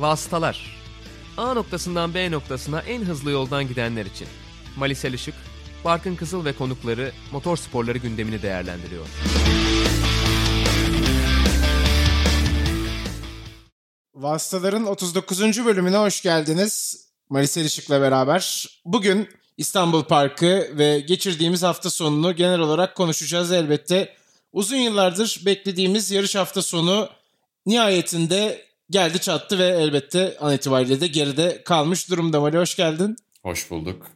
Vasıtalar A noktasından B noktasına en hızlı yoldan gidenler için. Malisel Işık, Barkın Kızıl ve konukları motor sporları gündemini değerlendiriyor. Vasıtaların 39. bölümüne hoş geldiniz. Malisel Işık'la beraber. Bugün İstanbul Parkı ve geçirdiğimiz hafta sonunu genel olarak konuşacağız elbette. Uzun yıllardır beklediğimiz yarış hafta sonu nihayetinde geldi çattı ve elbette an itibariyle de geride kalmış durumda. Mali hoş geldin. Hoş bulduk.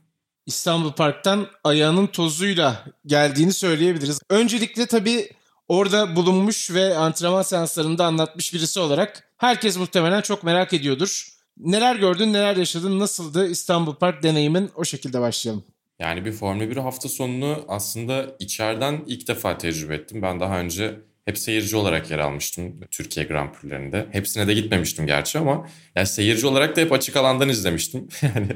İstanbul Park'tan ayağının tozuyla geldiğini söyleyebiliriz. Öncelikle tabii orada bulunmuş ve antrenman seanslarında anlatmış birisi olarak herkes muhtemelen çok merak ediyordur. Neler gördün, neler yaşadın, nasıldı İstanbul Park deneyimin o şekilde başlayalım. Yani bir Formula 1 hafta sonunu aslında içeriden ilk defa tecrübe ettim. Ben daha önce hep seyirci olarak yer almıştım Türkiye Grand Prix'lerinde. Hepsine de gitmemiştim gerçi ama yani seyirci olarak da hep açık alandan izlemiştim. yani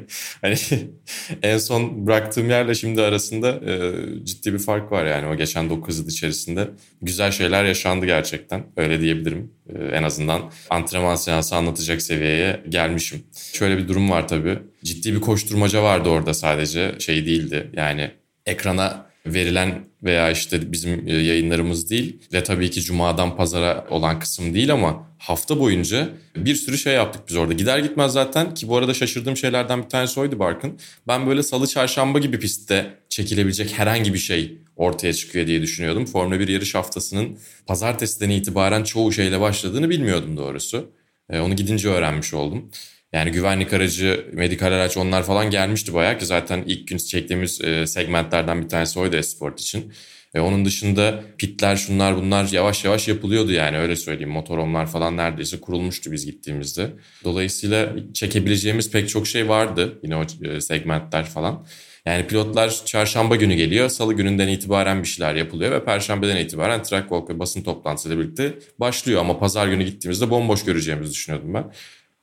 hani en son bıraktığım yerle şimdi arasında e, ciddi bir fark var yani o geçen 9 yıl içerisinde. Güzel şeyler yaşandı gerçekten öyle diyebilirim. E, en azından antrenman seansı anlatacak seviyeye gelmişim. Şöyle bir durum var tabii. Ciddi bir koşturmaca vardı orada sadece şey değildi yani ekrana verilen veya işte bizim e, yayınlarımız değil ve tabii ki cumadan pazara olan kısım değil ama hafta boyunca bir sürü şey yaptık biz orada. Gider gitmez zaten ki bu arada şaşırdığım şeylerden bir tanesi oydu Barkın. Ben böyle salı çarşamba gibi pistte çekilebilecek herhangi bir şey ortaya çıkıyor diye düşünüyordum. Formula 1 yarış haftasının pazartesiden itibaren çoğu şeyle başladığını bilmiyordum doğrusu. E, onu gidince öğrenmiş oldum. Yani güvenlik aracı, medikal araç onlar falan gelmişti bayağı ki zaten ilk gün çektiğimiz e, segmentlerden bir tanesi oydu Esport için. E, onun dışında pitler şunlar bunlar yavaş yavaş yapılıyordu yani öyle söyleyeyim. Motoromlar falan neredeyse kurulmuştu biz gittiğimizde. Dolayısıyla çekebileceğimiz pek çok şey vardı yine o e, segmentler falan. Yani pilotlar çarşamba günü geliyor. Salı gününden itibaren bir şeyler yapılıyor ve perşembeden itibaren track walk ve basın toplantısıyla birlikte başlıyor. Ama pazar günü gittiğimizde bomboş göreceğimizi düşünüyordum ben.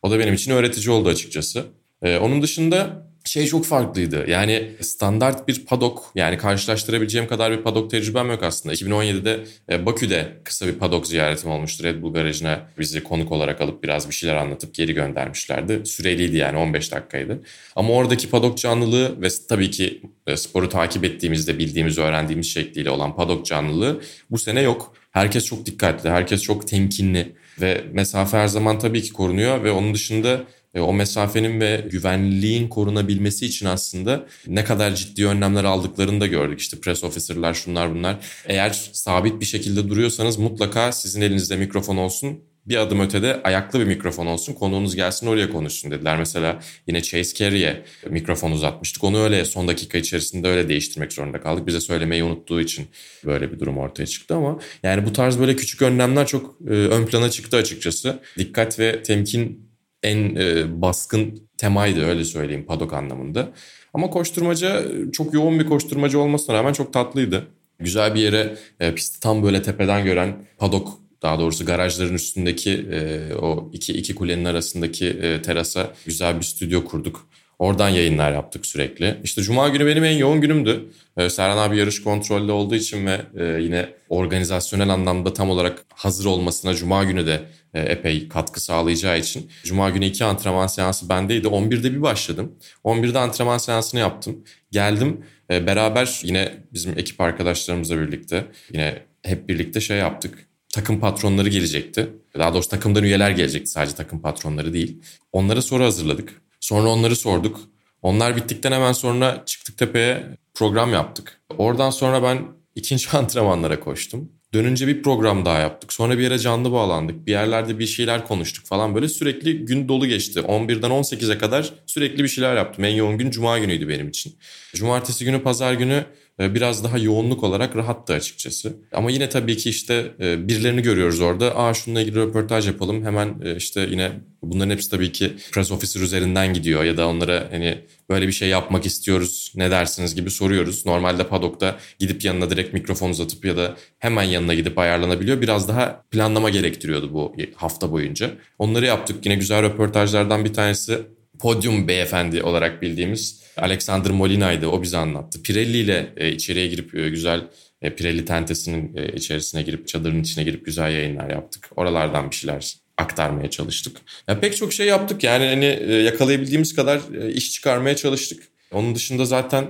O da benim için öğretici oldu açıkçası. Ee, onun dışında şey çok farklıydı. Yani standart bir padok yani karşılaştırabileceğim kadar bir padok tecrübem yok aslında. 2017'de e, Bakü'de kısa bir padok ziyaretim olmuştu. Red Bull garajına bizi konuk olarak alıp biraz bir şeyler anlatıp geri göndermişlerdi. Süreliydi yani 15 dakikaydı. Ama oradaki padok canlılığı ve tabii ki e, sporu takip ettiğimizde bildiğimiz, öğrendiğimiz şekliyle olan padok canlılığı bu sene yok. Herkes çok dikkatli, herkes çok temkinli ve mesafe her zaman tabii ki korunuyor ve onun dışında e, o mesafenin ve güvenliğin korunabilmesi için aslında ne kadar ciddi önlemler aldıklarını da gördük. İşte press officer'lar şunlar bunlar. Eğer sabit bir şekilde duruyorsanız mutlaka sizin elinizde mikrofon olsun bir adım ötede ayaklı bir mikrofon olsun konuğunuz gelsin oraya konuşsun dediler. Mesela yine Chase Carey'e mikrofon uzatmıştık. Onu öyle son dakika içerisinde öyle değiştirmek zorunda kaldık. Bize söylemeyi unuttuğu için böyle bir durum ortaya çıktı ama yani bu tarz böyle küçük önlemler çok e, ön plana çıktı açıkçası. Dikkat ve temkin en e, baskın temaydı öyle söyleyeyim padok anlamında. Ama koşturmaca çok yoğun bir koşturmacı olmasına rağmen çok tatlıydı. Güzel bir yere e, pisti tam böyle tepeden gören padok daha doğrusu garajların üstündeki e, o iki, iki kulenin arasındaki e, terasa güzel bir stüdyo kurduk. Oradan yayınlar yaptık sürekli. İşte Cuma günü benim en yoğun günümdü. Ee, Serhan abi yarış kontrollü olduğu için ve e, yine organizasyonel anlamda tam olarak hazır olmasına Cuma günü de e, epey katkı sağlayacağı için. Cuma günü iki antrenman seansı bendeydi. 11'de bir başladım. 11'de antrenman seansını yaptım. Geldim e, beraber yine bizim ekip arkadaşlarımızla birlikte yine hep birlikte şey yaptık takım patronları gelecekti. Daha doğrusu takımdan üyeler gelecekti sadece takım patronları değil. Onlara soru hazırladık. Sonra onları sorduk. Onlar bittikten hemen sonra çıktık tepeye program yaptık. Oradan sonra ben ikinci antrenmanlara koştum. Dönünce bir program daha yaptık. Sonra bir yere canlı bağlandık. Bir yerlerde bir şeyler konuştuk falan. Böyle sürekli gün dolu geçti. 11'den 18'e kadar sürekli bir şeyler yaptım. En yoğun gün cuma günüydü benim için. Cumartesi günü, pazar günü biraz daha yoğunluk olarak rahattı açıkçası. Ama yine tabii ki işte e, birilerini görüyoruz orada. Aa şununla ilgili röportaj yapalım. Hemen e, işte yine bunların hepsi tabii ki press officer üzerinden gidiyor ya da onlara hani böyle bir şey yapmak istiyoruz ne dersiniz gibi soruyoruz. Normalde padokta gidip yanına direkt mikrofon uzatıp ya da hemen yanına gidip ayarlanabiliyor. Biraz daha planlama gerektiriyordu bu hafta boyunca. Onları yaptık. Yine güzel röportajlardan bir tanesi Podyum beyefendi olarak bildiğimiz Alexander Molina'ydı. O bize anlattı. Pirelli ile e, içeriye girip e, güzel e, Pirelli tentesinin içerisine girip çadırın içine girip güzel yayınlar yaptık. Oralardan bir şeyler aktarmaya çalıştık. Ya pek çok şey yaptık yani hani yakalayabildiğimiz kadar iş çıkarmaya çalıştık. Onun dışında zaten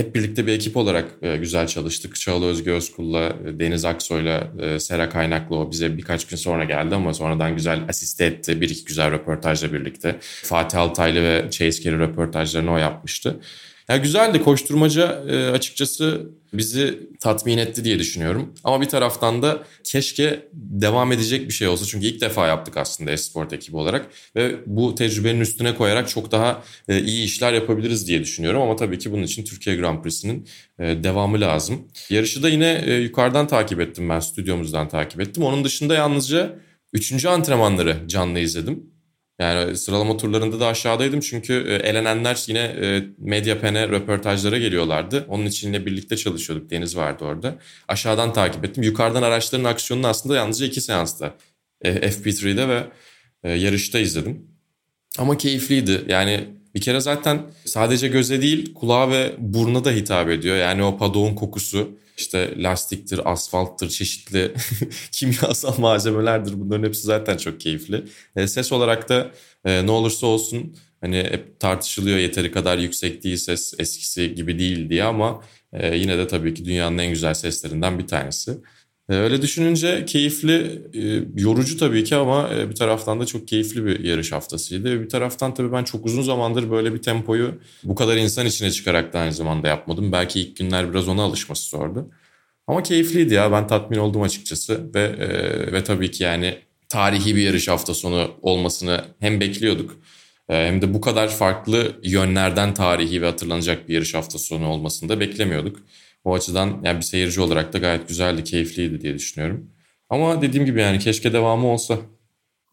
hep birlikte bir ekip olarak e, güzel çalıştık. Çağla Özgü Özkul'la, Deniz Aksoy'la, Sera Kaynaklı o bize birkaç gün sonra geldi ama sonradan güzel asiste etti. Bir iki güzel röportajla birlikte. Fatih Altaylı ve Chase Carey röportajlarını o yapmıştı. Ya güzeldi koşturmaca e, açıkçası bizi tatmin etti diye düşünüyorum. Ama bir taraftan da keşke devam edecek bir şey olsa. Çünkü ilk defa yaptık aslında Esport ekibi olarak. Ve bu tecrübenin üstüne koyarak çok daha e, iyi işler yapabiliriz diye düşünüyorum. Ama tabii ki bunun için Türkiye Grand Prix'sinin e, devamı lazım. Yarışı da yine e, yukarıdan takip ettim ben, stüdyomuzdan takip ettim. Onun dışında yalnızca üçüncü antrenmanları canlı izledim. Yani sıralama turlarında da aşağıdaydım çünkü e, elenenler yine e, Medyapen'e röportajlara geliyorlardı. Onun için yine birlikte çalışıyorduk. Deniz vardı orada. Aşağıdan takip ettim. Yukarıdan araçların aksiyonunu aslında yalnızca iki seansta e, FP3'de ve yarışta izledim. Ama keyifliydi. Yani bir kere zaten sadece göze değil kulağa ve buruna da hitap ediyor. Yani o padok'un kokusu işte lastiktir, asfalttır, çeşitli kimyasal malzemelerdir. Bunların hepsi zaten çok keyifli. E, ses olarak da e, ne olursa olsun hani hep tartışılıyor yeteri kadar yüksek değil ses eskisi gibi değil diye ama e, yine de tabii ki dünyanın en güzel seslerinden bir tanesi. E, öyle düşününce keyifli, e, yorucu tabii ki ama e, bir taraftan da çok keyifli bir yarış haftasıydı. Bir taraftan tabii ben çok uzun zamandır böyle bir tempoyu bu kadar insan içine çıkarak da aynı zamanda yapmadım. Belki ilk günler biraz ona alışması zordu. Ama keyifliydi ya ben tatmin oldum açıkçası ve ve tabii ki yani tarihi bir yarış hafta sonu olmasını hem bekliyorduk hem de bu kadar farklı yönlerden tarihi ve hatırlanacak bir yarış hafta sonu olmasını da beklemiyorduk. O açıdan yani bir seyirci olarak da gayet güzeldi, keyifliydi diye düşünüyorum. Ama dediğim gibi yani keşke devamı olsa.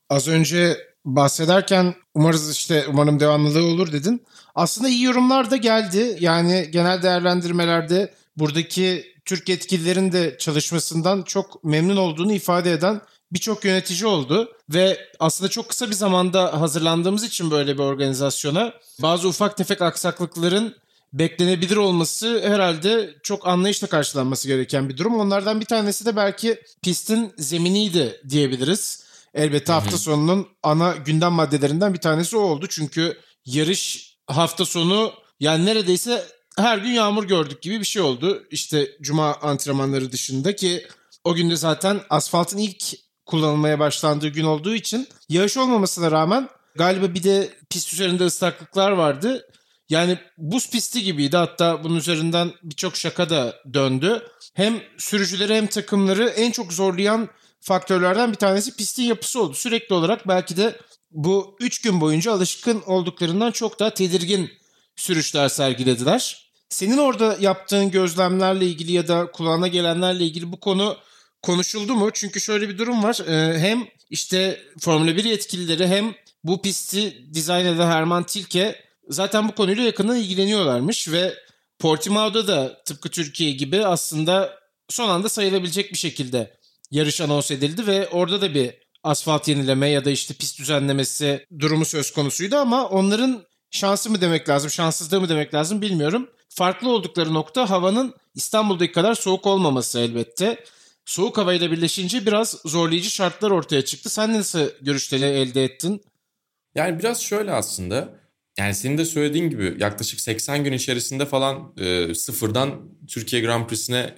Az önce bahsederken umarız işte umarım devamlılığı olur dedin. Aslında iyi yorumlar da geldi. Yani genel değerlendirmelerde buradaki Türk yetkililerin de çalışmasından çok memnun olduğunu ifade eden birçok yönetici oldu ve aslında çok kısa bir zamanda hazırlandığımız için böyle bir organizasyona bazı ufak tefek aksaklıkların beklenebilir olması herhalde çok anlayışla karşılanması gereken bir durum. Onlardan bir tanesi de belki pistin zeminiydi diyebiliriz. Elbette hafta sonunun ana gündem maddelerinden bir tanesi o oldu. Çünkü yarış hafta sonu yani neredeyse her gün yağmur gördük gibi bir şey oldu. İşte cuma antrenmanları dışında ki o günde zaten asfaltın ilk kullanılmaya başlandığı gün olduğu için yağış olmamasına rağmen galiba bir de pist üzerinde ıslaklıklar vardı. Yani buz pisti gibiydi hatta bunun üzerinden birçok şaka da döndü. Hem sürücüleri hem takımları en çok zorlayan faktörlerden bir tanesi pistin yapısı oldu. Sürekli olarak belki de bu 3 gün boyunca alışkın olduklarından çok daha tedirgin sürüşler sergilediler. Senin orada yaptığın gözlemlerle ilgili ya da kulağına gelenlerle ilgili bu konu konuşuldu mu? Çünkü şöyle bir durum var. Ee, hem işte Formula 1 yetkilileri hem bu pisti dizayn eden Herman Tilke zaten bu konuyla yakından ilgileniyorlarmış ve Portimao'da da tıpkı Türkiye gibi aslında son anda sayılabilecek bir şekilde yarış anons edildi ve orada da bir asfalt yenileme ya da işte pist düzenlemesi durumu söz konusuydu ama onların şansı mı demek lazım, şanssızlığı mı demek lazım bilmiyorum. Farklı oldukları nokta havanın İstanbul'daki kadar soğuk olmaması elbette. Soğuk havayla birleşince biraz zorlayıcı şartlar ortaya çıktı. Sen nasıl görüşleri elde ettin? Yani biraz şöyle aslında yani senin de söylediğin gibi yaklaşık 80 gün içerisinde falan e, sıfırdan Türkiye Grand Prix'sine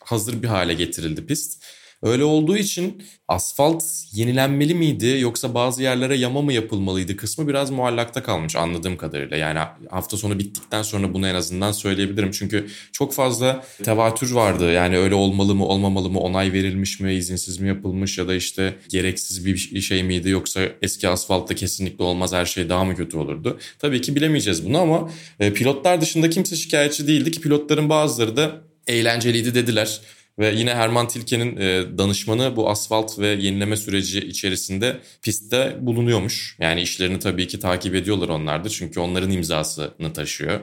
hazır bir hale getirildi pist. Öyle olduğu için asfalt yenilenmeli miydi yoksa bazı yerlere yama mı yapılmalıydı kısmı biraz muallakta kalmış anladığım kadarıyla. Yani hafta sonu bittikten sonra bunu en azından söyleyebilirim. Çünkü çok fazla tevatür vardı. Yani öyle olmalı mı olmamalı mı onay verilmiş mi izinsiz mi yapılmış ya da işte gereksiz bir şey miydi yoksa eski asfaltta kesinlikle olmaz her şey daha mı kötü olurdu. Tabii ki bilemeyeceğiz bunu ama e, pilotlar dışında kimse şikayetçi değildi ki pilotların bazıları da eğlenceliydi dediler. Ve yine Herman Tilke'nin e, danışmanı bu asfalt ve yenileme süreci içerisinde pistte bulunuyormuş. Yani işlerini tabii ki takip ediyorlar onlar çünkü onların imzasını taşıyor.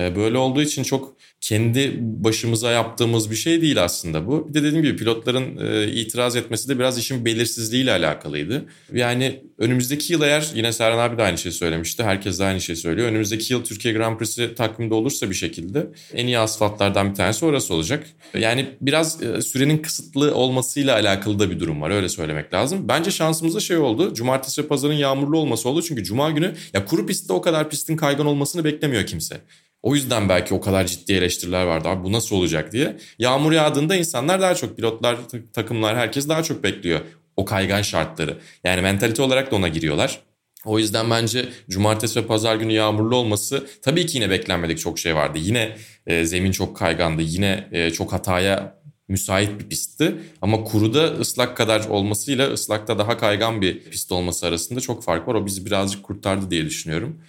E, böyle olduğu için çok kendi başımıza yaptığımız bir şey değil aslında bu. Bir de dediğim gibi pilotların e, itiraz etmesi de biraz işin belirsizliğiyle alakalıydı. Yani önümüzdeki yıl eğer yine Serhan abi de aynı şeyi söylemişti. Herkes de aynı şeyi söylüyor. Önümüzdeki yıl Türkiye Grand Prix'si takvimde olursa bir şekilde en iyi asfaltlardan bir tanesi orası olacak. Yani biraz e, sürenin kısıtlı olmasıyla alakalı da bir durum var öyle söylemek lazım. Bence şansımızda şey oldu. Cumartesi ve pazarın yağmurlu olması oldu. Çünkü cuma günü ya kuru pistte o kadar pistin kaygan olmasını beklemiyor kimse. O yüzden belki o kadar ciddi eleştiriler vardı abi bu nasıl olacak diye. Yağmur yağdığında insanlar daha çok pilotlar, takımlar herkes daha çok bekliyor o kaygan şartları. Yani mentalite olarak da ona giriyorlar. O yüzden bence cumartesi ve pazar günü yağmurlu olması tabii ki yine beklenmedik çok şey vardı. Yine e, zemin çok kaygandı. Yine e, çok hataya müsait bir pistti. Ama kuruda ıslak kadar olmasıyla ıslakta daha kaygan bir pist olması arasında çok fark var. O bizi birazcık kurtardı diye düşünüyorum.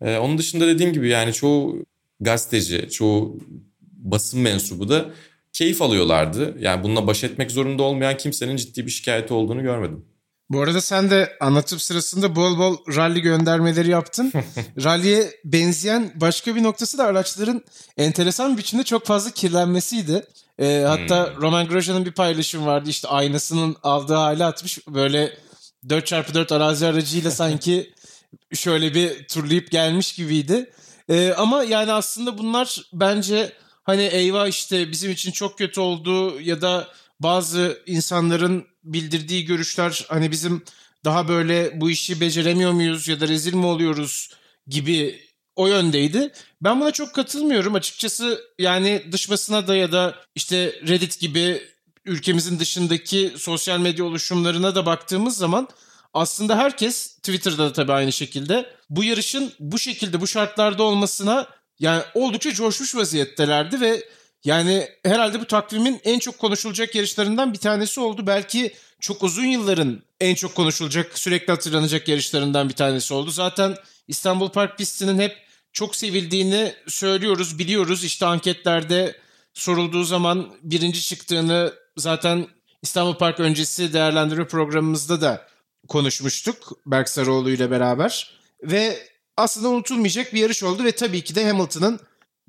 Ee, onun dışında dediğim gibi yani çoğu gazeteci, çoğu basın mensubu da keyif alıyorlardı. Yani bununla baş etmek zorunda olmayan kimsenin ciddi bir şikayeti olduğunu görmedim. Bu arada sen de anlatım sırasında bol bol rally göndermeleri yaptın. Rally'e benzeyen başka bir noktası da araçların enteresan bir biçimde çok fazla kirlenmesiydi. Ee, hatta hmm. Roman Grosjean'ın bir paylaşım vardı işte aynasının aldığı hale atmış böyle 4x4 arazi aracıyla sanki şöyle bir turlayıp gelmiş gibiydi. Ee, ama yani aslında bunlar bence hani eyvah işte bizim için çok kötü oldu ya da bazı insanların bildirdiği görüşler hani bizim daha böyle bu işi beceremiyor muyuz ya da rezil mi oluyoruz gibi o yöndeydi. Ben buna çok katılmıyorum açıkçası yani dış basına da ya da işte Reddit gibi ülkemizin dışındaki sosyal medya oluşumlarına da baktığımız zaman aslında herkes Twitter'da da tabii aynı şekilde bu yarışın bu şekilde bu şartlarda olmasına yani oldukça coşmuş vaziyettelerdi ve yani herhalde bu takvimin en çok konuşulacak yarışlarından bir tanesi oldu. Belki çok uzun yılların en çok konuşulacak, sürekli hatırlanacak yarışlarından bir tanesi oldu. Zaten İstanbul Park pistinin hep çok sevildiğini söylüyoruz, biliyoruz. İşte anketlerde sorulduğu zaman birinci çıktığını zaten İstanbul Park öncesi değerlendirme programımızda da konuşmuştuk Berk Sarıoğlu ile beraber. Ve aslında unutulmayacak bir yarış oldu ve tabii ki de Hamilton'ın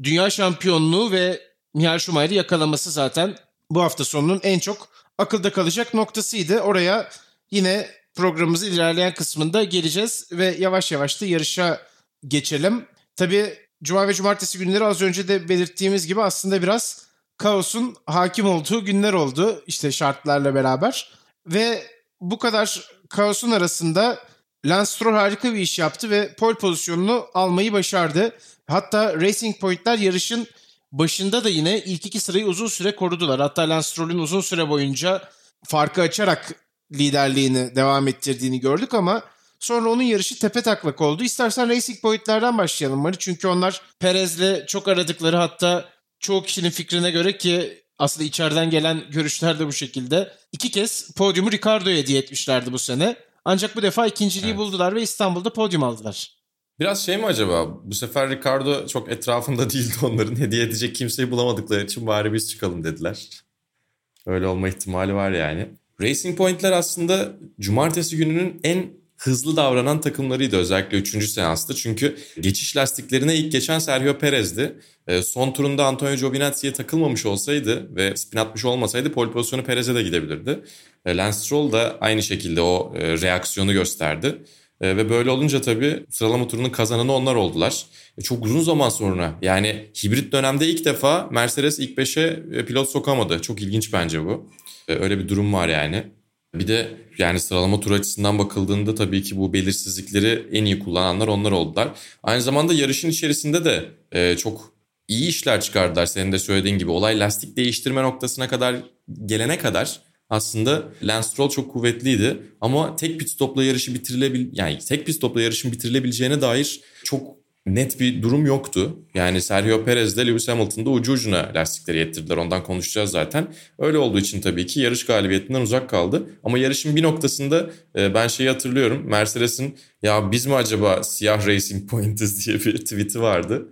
dünya şampiyonluğu ve Michael Schumacher'i yakalaması zaten bu hafta sonunun en çok akılda kalacak noktasıydı. Oraya yine programımızın ilerleyen kısmında geleceğiz ve yavaş yavaş da yarışa geçelim. Tabii Cuma ve Cumartesi günleri az önce de belirttiğimiz gibi aslında biraz kaosun hakim olduğu günler oldu işte şartlarla beraber. Ve bu kadar kaosun arasında Lance Stroll harika bir iş yaptı ve pole pozisyonunu almayı başardı. Hatta Racing Point'ler yarışın başında da yine ilk iki sırayı uzun süre korudular. Hatta Lance Stroll'ün uzun süre boyunca farkı açarak liderliğini devam ettirdiğini gördük ama sonra onun yarışı tepe taklak oldu. İstersen Racing Point'lerden başlayalım Mari. Çünkü onlar Perez'le çok aradıkları hatta çoğu kişinin fikrine göre ki aslında içeriden gelen görüşler de bu şekilde. İki kez podyumu Ricardo'ya hediye etmişlerdi bu sene. Ancak bu defa ikinciliği evet. buldular ve İstanbul'da podyum aldılar. Biraz şey mi acaba? Bu sefer Ricardo çok etrafında değildi onların. Hediye edecek kimseyi bulamadıkları için bari biz çıkalım dediler. Öyle olma ihtimali var yani. Racing Point'ler aslında cumartesi gününün en hızlı davranan takımlarıydı özellikle 3. seansta. Çünkü geçiş lastiklerine ilk geçen Sergio Perez'di. E, son turunda Antonio Giovinazzi'ye takılmamış olsaydı ve spin atmış olmasaydı pole pozisyonu Perez'e de gidebilirdi. E, Lance Stroll da aynı şekilde o e, reaksiyonu gösterdi. E, ve böyle olunca tabii sıralama turunun kazananı onlar oldular. Çok uzun zaman sonra yani hibrit dönemde ilk defa Mercedes ilk 5'e e, pilot sokamadı. Çok ilginç bence bu. Öyle bir durum var yani. Bir de yani sıralama tur açısından bakıldığında tabii ki bu belirsizlikleri en iyi kullananlar onlar oldular. Aynı zamanda yarışın içerisinde de e, çok iyi işler çıkardılar senin de söylediğin gibi. Olay lastik değiştirme noktasına kadar gelene kadar aslında Lance Stroll çok kuvvetliydi ama tek pit stopla yarışı bitirilebil yani tek pit stopla yarışın bitirilebileceğine dair çok net bir durum yoktu. Yani Sergio Perez de Lewis Hamilton'da ucu ucuna lastikleri yettirdiler. Ondan konuşacağız zaten. Öyle olduğu için tabii ki yarış galibiyetinden uzak kaldı. Ama yarışın bir noktasında e, ben şeyi hatırlıyorum. Mercedes'in ya biz mi acaba siyah Racing Point'iz diye bir tweet'i vardı.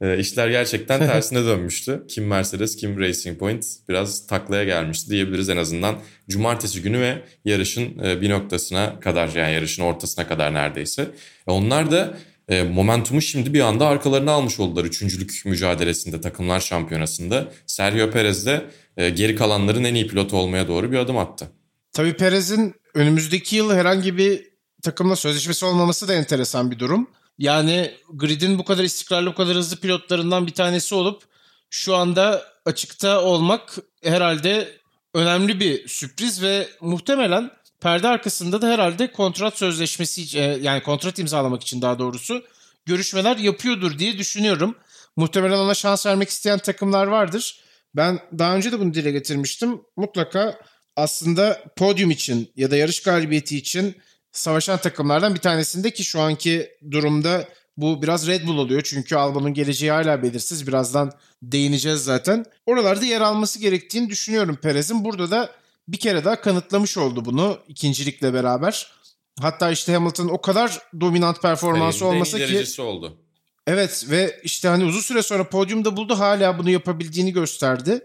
E, işler gerçekten tersine dönmüştü. Kim Mercedes kim Racing Point biraz taklaya gelmişti diyebiliriz en azından. Cumartesi günü ve yarışın e, bir noktasına kadar yani yarışın ortasına kadar neredeyse. E, onlar da e, momentumu şimdi bir anda arkalarına almış oldular. Üçüncülük mücadelesinde, takımlar şampiyonasında. Sergio Perez de e, geri kalanların en iyi pilotu olmaya doğru bir adım attı. Tabii Perez'in önümüzdeki yıl herhangi bir takımla sözleşmesi olmaması da enteresan bir durum. Yani gridin bu kadar istikrarlı, bu kadar hızlı pilotlarından bir tanesi olup şu anda açıkta olmak herhalde önemli bir sürpriz ve muhtemelen perde arkasında da herhalde kontrat sözleşmesi e, yani kontrat imzalamak için daha doğrusu görüşmeler yapıyordur diye düşünüyorum. Muhtemelen ona şans vermek isteyen takımlar vardır. Ben daha önce de bunu dile getirmiştim. Mutlaka aslında podyum için ya da yarış galibiyeti için savaşan takımlardan bir tanesinde ki şu anki durumda bu biraz Red Bull oluyor. Çünkü Albon'un geleceği hala belirsiz. Birazdan değineceğiz zaten. Oralarda yer alması gerektiğini düşünüyorum Perez'in. Burada da bir kere daha kanıtlamış oldu bunu ikincilikle beraber. Hatta işte Hamilton o kadar dominant performansı Kariyerinde olmasa ki oldu. Evet ve işte hani uzun süre sonra podyumda buldu hala bunu yapabildiğini gösterdi.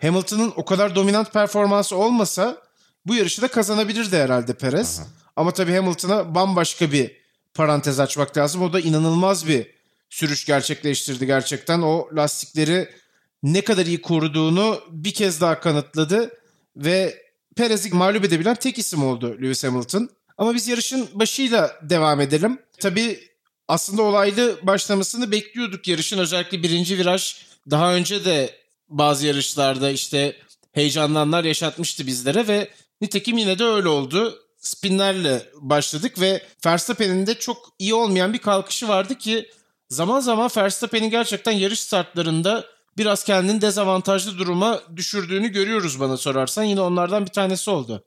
Hamilton'ın o kadar dominant performansı olmasa bu yarışı da kazanabilirdi herhalde Perez. Aha. Ama tabii Hamilton'a bambaşka bir parantez açmak lazım. O da inanılmaz bir sürüş gerçekleştirdi gerçekten. O lastikleri ne kadar iyi koruduğunu bir kez daha kanıtladı ve Perez'i mağlup edebilen tek isim oldu Lewis Hamilton. Ama biz yarışın başıyla devam edelim. Tabii aslında olaylı başlamasını bekliyorduk yarışın. Özellikle birinci viraj daha önce de bazı yarışlarda işte heyecanlanlar yaşatmıştı bizlere ve nitekim yine de öyle oldu. Spinlerle başladık ve Verstappen'in de çok iyi olmayan bir kalkışı vardı ki zaman zaman Verstappen'in gerçekten yarış startlarında biraz kendini dezavantajlı duruma düşürdüğünü görüyoruz bana sorarsan. Yine onlardan bir tanesi oldu.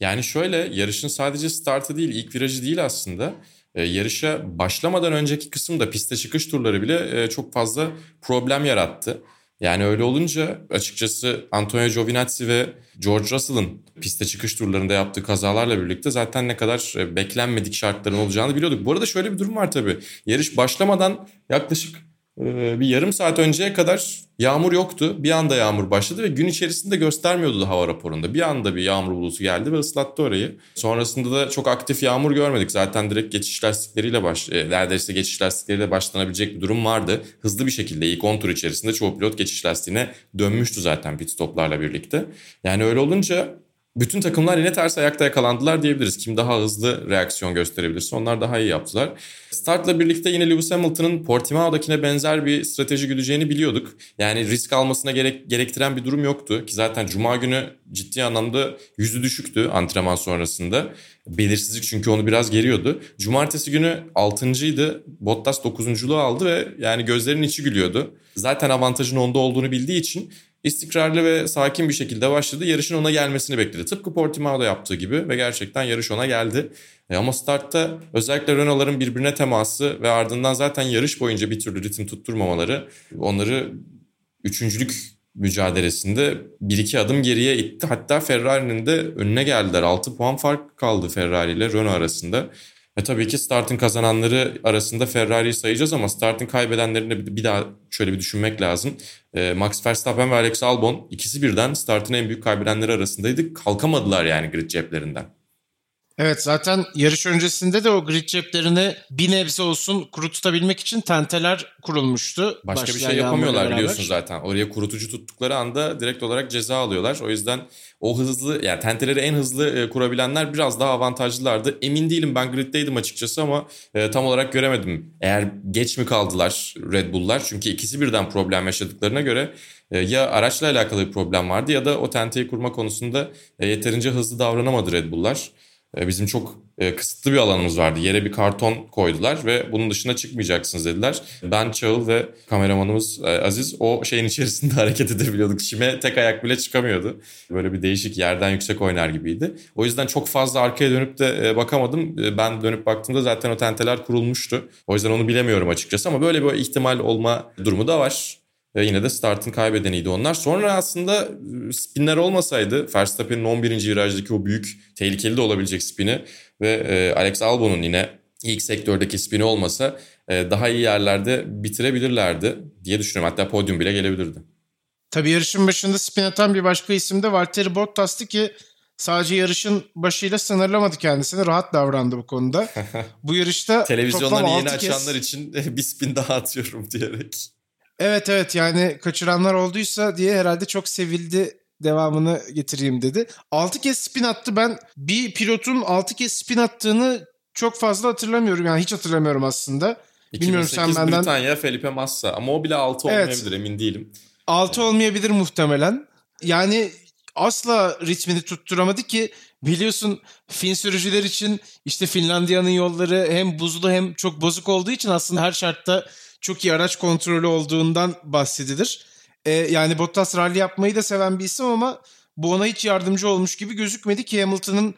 Yani şöyle yarışın sadece startı değil ilk virajı değil aslında. Ee, yarışa başlamadan önceki kısımda piste çıkış turları bile e, çok fazla problem yarattı. Yani öyle olunca açıkçası Antonio Giovinazzi ve George Russell'ın piste çıkış turlarında yaptığı kazalarla birlikte zaten ne kadar e, beklenmedik şartların olacağını biliyorduk. Bu arada şöyle bir durum var tabii. Yarış başlamadan yaklaşık e, bir yarım saat önceye kadar yağmur yoktu. Bir anda yağmur başladı ve gün içerisinde göstermiyordu da hava raporunda. Bir anda bir yağmur bulutu geldi ve ıslattı orayı. Sonrasında da çok aktif yağmur görmedik. Zaten direkt geçiş lastikleriyle baş, e, neredeyse geçiş lastikleriyle başlanabilecek bir durum vardı. Hızlı bir şekilde ilk 10 tur içerisinde çoğu pilot geçiş lastiğine dönmüştü zaten pit stoplarla birlikte. Yani öyle olunca bütün takımlar yine ters ayakta yakalandılar diyebiliriz. Kim daha hızlı reaksiyon gösterebilirse onlar daha iyi yaptılar. Startla birlikte yine Lewis Hamilton'ın Portimao'dakine benzer bir strateji güdeceğini biliyorduk. Yani risk almasına gerek, gerektiren bir durum yoktu. Ki zaten Cuma günü ciddi anlamda yüzü düşüktü antrenman sonrasında. Belirsizlik çünkü onu biraz geriyordu. Cumartesi günü 6.'ydı. Bottas 9.luğu aldı ve yani gözlerinin içi gülüyordu. Zaten avantajın onda olduğunu bildiği için istikrarlı ve sakin bir şekilde başladı. Yarışın ona gelmesini bekledi. Tıpkı Portimao'da yaptığı gibi ve gerçekten yarış ona geldi. E ama startta özellikle Renault'ların birbirine teması ve ardından zaten yarış boyunca bir türlü ritim tutturmamaları onları üçüncülük mücadelesinde bir iki adım geriye itti. Hatta Ferrari'nin de önüne geldiler. 6 puan fark kaldı Ferrari ile Renault arasında. Ve tabii ki startın kazananları arasında Ferrari'yi sayacağız ama startın kaybedenlerini bir daha şöyle bir düşünmek lazım. Max Verstappen ve Alex Albon ikisi birden startın en büyük kaybedenleri arasındaydı. Kalkamadılar yani grid ceplerinden. Evet zaten yarış öncesinde de o grid ceplerini bir nebze olsun kuru tutabilmek için tenteler kurulmuştu. Başka bir şey yapamıyorlar biliyorsun zaten. Oraya kurutucu tuttukları anda direkt olarak ceza alıyorlar. O yüzden o hızlı yani tenteleri en hızlı kurabilenler biraz daha avantajlılardı. Emin değilim ben griddeydim açıkçası ama e, tam olarak göremedim. Eğer geç mi kaldılar Red Bull'lar? Çünkü ikisi birden problem yaşadıklarına göre e, ya araçla alakalı bir problem vardı ya da o tenteyi kurma konusunda e, yeterince hızlı davranamadı Red Bull'lar. E, bizim çok e, kısıtlı bir alanımız vardı. Yere bir karton koydular ve bunun dışına çıkmayacaksınız dediler. Ben, Çağıl ve kameramanımız e, Aziz o şeyin içerisinde hareket edebiliyorduk. Çime tek ayak bile çıkamıyordu. Böyle bir değişik yerden yüksek oynar gibiydi. O yüzden çok fazla arkaya dönüp de bakamadım. Ben dönüp baktığımda zaten o tenteler kurulmuştu. O yüzden onu bilemiyorum açıkçası ama böyle bir ihtimal olma durumu da var. Ve yine de startın kaybedeniydi onlar. Sonra aslında ıı, spinler olmasaydı Verstappen'in 11. virajdaki o büyük tehlikeli de olabilecek spini ve e, Alex Albon'un yine ilk sektördeki spini olmasa e, daha iyi yerlerde bitirebilirlerdi diye düşünüyorum. Hatta podyum bile gelebilirdi. Tabii yarışın başında spin atan bir başka isim de Valtteri Bottas'tı ki sadece yarışın başıyla sınırlamadı kendisini. Rahat davrandı bu konuda. Bu yarışta Televizyonları yeni kez... açanlar için bir spin daha atıyorum diyerek. Evet evet yani kaçıranlar olduysa diye herhalde çok sevildi devamını getireyim dedi. 6 kez spin attı. Ben bir pilotun 6 kez spin attığını çok fazla hatırlamıyorum. Yani hiç hatırlamıyorum aslında. Bilmiyorum sen benden... Britanya Felipe Massa ama o bile 6 evet. olmayabilir emin değilim. 6 yani. olmayabilir muhtemelen. Yani asla ritmini tutturamadı ki biliyorsun Fin sürücüler için işte Finlandiya'nın yolları hem buzlu hem çok bozuk olduğu için aslında her şartta çok iyi araç kontrolü olduğundan bahsedilir. Ee, yani Bottas rally yapmayı da seven bir isim ama bu ona hiç yardımcı olmuş gibi gözükmedi ki Hamilton'ın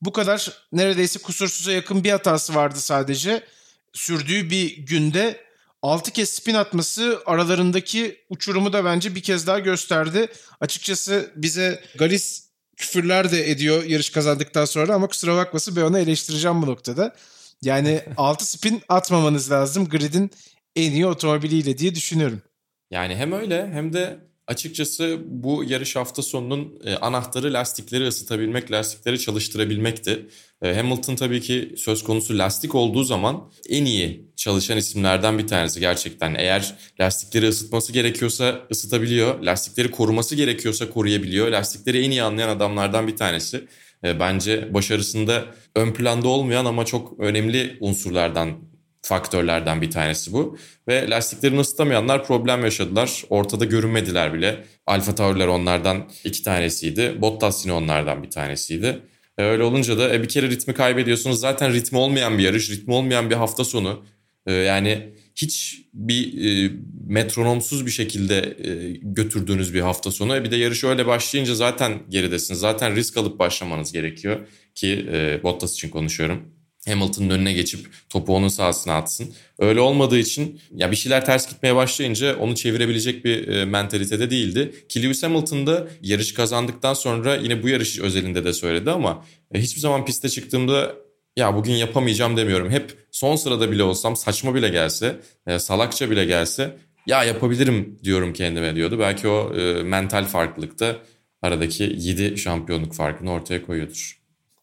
bu kadar neredeyse kusursuza yakın bir hatası vardı sadece. Sürdüğü bir günde 6 kez spin atması aralarındaki uçurumu da bence bir kez daha gösterdi. Açıkçası bize Galis küfürler de ediyor yarış kazandıktan sonra ama kusura bakmasın ben onu eleştireceğim bu noktada. Yani 6 spin atmamanız lazım gridin en iyi otomobiliyle diye düşünüyorum. Yani hem öyle hem de açıkçası bu yarış hafta sonunun e, anahtarı lastikleri ısıtabilmek, lastikleri çalıştırabilmekti. E, Hamilton tabii ki söz konusu lastik olduğu zaman en iyi çalışan isimlerden bir tanesi gerçekten. Eğer lastikleri ısıtması gerekiyorsa ısıtabiliyor, lastikleri koruması gerekiyorsa koruyabiliyor. Lastikleri en iyi anlayan adamlardan bir tanesi. E, bence başarısında ön planda olmayan ama çok önemli unsurlardan faktörlerden bir tanesi bu. Ve lastiklerini ısıtamayanlar problem yaşadılar. Ortada görünmediler bile. Alfa Tauri'ler onlardan iki tanesiydi. Bottas yine onlardan bir tanesiydi. E öyle olunca da e bir kere ritmi kaybediyorsunuz. Zaten ritmi olmayan bir yarış, ritmi olmayan bir hafta sonu. E yani hiç bir e, metronomsuz bir şekilde e, götürdüğünüz bir hafta sonu. E bir de yarış öyle başlayınca zaten geridesiniz. Zaten risk alıp başlamanız gerekiyor ki e, Bottas için konuşuyorum. Hamilton'ın önüne geçip topu onun sahasına atsın. Öyle olmadığı için ya bir şeyler ters gitmeye başlayınca onu çevirebilecek bir e, mentalitede değildi. Ki Lewis Hamilton da yarış kazandıktan sonra yine bu yarış özelinde de söyledi ama e, hiçbir zaman piste çıktığımda ya bugün yapamayacağım demiyorum. Hep son sırada bile olsam saçma bile gelse, e, salakça bile gelse ya yapabilirim diyorum kendime diyordu. Belki o e, mental farklılıkta aradaki 7 şampiyonluk farkını ortaya koyuyordur.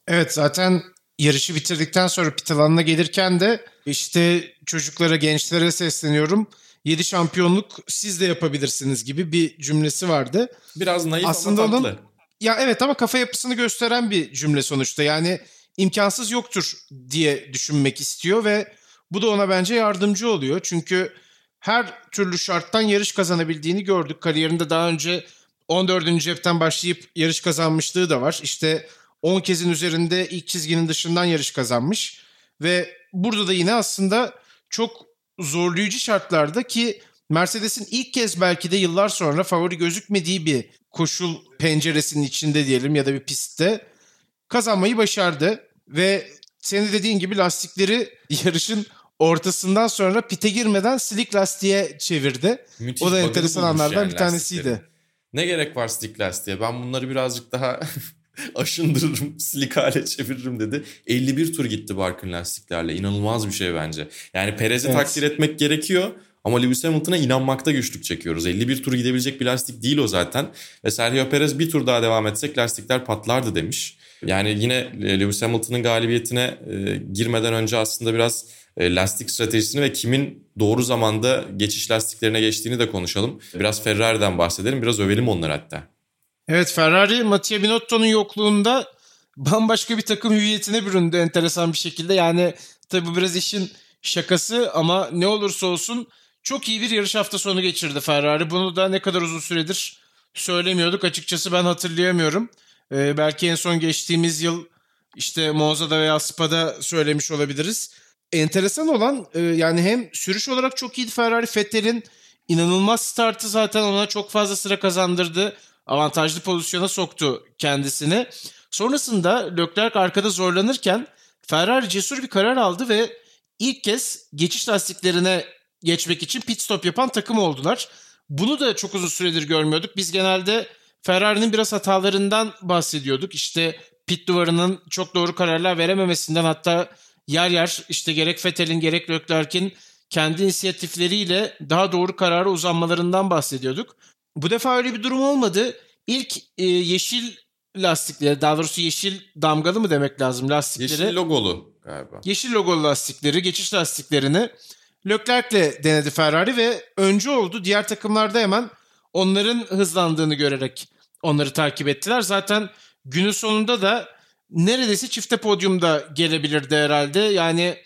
Evet zaten yarışı bitirdikten sonra pit alanına gelirken de işte çocuklara, gençlere sesleniyorum. 7 şampiyonluk siz de yapabilirsiniz gibi bir cümlesi vardı. Biraz naif Aslında ama tatlı. Onun, ya evet ama kafa yapısını gösteren bir cümle sonuçta. Yani imkansız yoktur diye düşünmek istiyor ve bu da ona bence yardımcı oluyor. Çünkü her türlü şarttan yarış kazanabildiğini gördük. Kariyerinde daha önce 14. cepten başlayıp yarış kazanmışlığı da var. İşte 10 kezin üzerinde ilk çizginin dışından yarış kazanmış. Ve burada da yine aslında çok zorlayıcı şartlarda ki Mercedes'in ilk kez belki de yıllar sonra favori gözükmediği bir koşul penceresinin içinde diyelim ya da bir pistte kazanmayı başardı. Ve senin dediğin gibi lastikleri yarışın ortasından sonra pite girmeden slick lastiğe çevirdi. Müthiş o da enteresan anlardan yani bir tanesiydi. Ne gerek var slick lastiğe? Ben bunları birazcık daha aşındırırım, silik hale çeviririm dedi. 51 tur gitti Barkın lastiklerle. İnanılmaz bir şey bence. Yani Perez'i evet. takdir etmek gerekiyor. Ama Lewis Hamilton'a inanmakta güçlük çekiyoruz. 51 tur gidebilecek bir lastik değil o zaten. Ve Sergio Perez bir tur daha devam etsek lastikler patlardı demiş. Yani yine e, Lewis Hamilton'ın galibiyetine e, girmeden önce aslında biraz e, lastik stratejisini ve kimin doğru zamanda geçiş lastiklerine geçtiğini de konuşalım. Biraz Ferrari'den bahsedelim, biraz övelim onları hatta. Evet Ferrari Mattia Binotto'nun yokluğunda bambaşka bir takım hüviyetine büründü enteresan bir şekilde. Yani tabii biraz işin şakası ama ne olursa olsun çok iyi bir yarış hafta sonu geçirdi Ferrari. Bunu da ne kadar uzun süredir söylemiyorduk. Açıkçası ben hatırlayamıyorum. Ee, belki en son geçtiğimiz yıl işte Monza'da veya Spa'da söylemiş olabiliriz. Enteresan olan e, yani hem sürüş olarak çok iyiydi Ferrari. Vettel'in inanılmaz startı zaten ona çok fazla sıra kazandırdı avantajlı pozisyona soktu kendisini. Sonrasında Leclerc arkada zorlanırken Ferrari cesur bir karar aldı ve ilk kez geçiş lastiklerine geçmek için pit stop yapan takım oldular. Bunu da çok uzun süredir görmüyorduk. Biz genelde Ferrari'nin biraz hatalarından bahsediyorduk. İşte pit duvarının çok doğru kararlar verememesinden hatta yer yer işte gerek Vettel'in gerek Leclerc'in kendi inisiyatifleriyle daha doğru karara uzanmalarından bahsediyorduk. Bu defa öyle bir durum olmadı. İlk e, yeşil lastikleri daha doğrusu yeşil damgalı mı demek lazım lastikleri. Yeşil logolu galiba. Yeşil logolu lastikleri, geçiş lastiklerini Leclerc'le denedi Ferrari ve öncü oldu. Diğer takımlarda hemen onların hızlandığını görerek onları takip ettiler. Zaten günün sonunda da neredeyse çifte podyumda gelebilirdi herhalde. Yani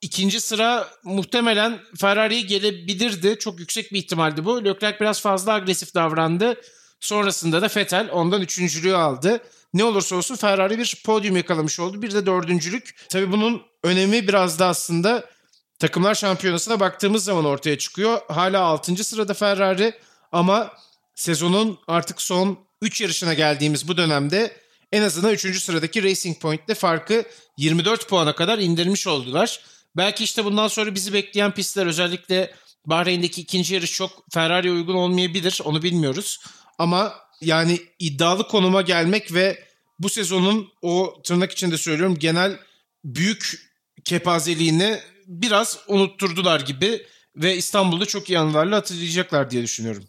ikinci sıra muhtemelen Ferrari'ye gelebilirdi. Çok yüksek bir ihtimaldi bu. Leclerc biraz fazla agresif davrandı. Sonrasında da Vettel ondan üçüncülüğü aldı. Ne olursa olsun Ferrari bir podyum yakalamış oldu. Bir de dördüncülük. Tabii bunun önemi biraz da aslında takımlar şampiyonasına baktığımız zaman ortaya çıkıyor. Hala 6. sırada Ferrari ama sezonun artık son 3 yarışına geldiğimiz bu dönemde en azından 3. sıradaki Racing Point'te farkı 24 puana kadar indirmiş oldular. Belki işte bundan sonra bizi bekleyen pistler özellikle Bahreyn'deki ikinci yarış çok Ferrari'ye uygun olmayabilir. Onu bilmiyoruz. Ama yani iddialı konuma gelmek ve bu sezonun o tırnak içinde söylüyorum genel büyük kepazeliğini biraz unutturdular gibi ve İstanbul'da çok iyi anılarla hatırlayacaklar diye düşünüyorum.